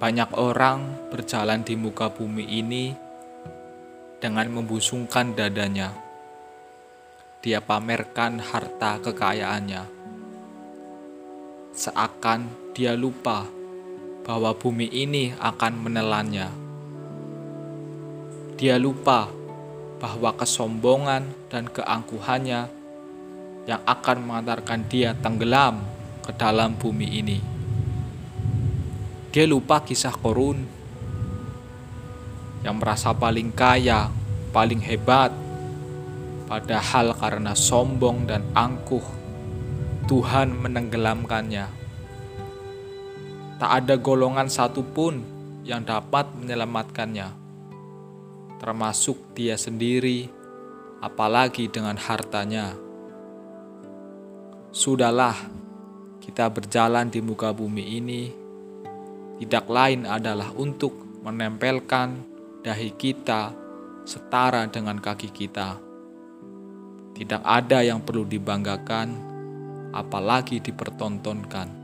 Banyak orang berjalan di muka bumi ini dengan membusungkan dadanya. Dia pamerkan harta kekayaannya, seakan dia lupa bahwa bumi ini akan menelannya. Dia lupa bahwa kesombongan dan keangkuhannya yang akan mengantarkan dia tenggelam ke dalam bumi ini. Dia lupa kisah Korun yang merasa paling kaya, paling hebat, padahal karena sombong dan angkuh, Tuhan menenggelamkannya. Tak ada golongan satupun yang dapat menyelamatkannya, termasuk dia sendiri, apalagi dengan hartanya. Sudahlah, kita berjalan di muka bumi ini tidak lain adalah untuk menempelkan dahi kita setara dengan kaki kita. Tidak ada yang perlu dibanggakan, apalagi dipertontonkan.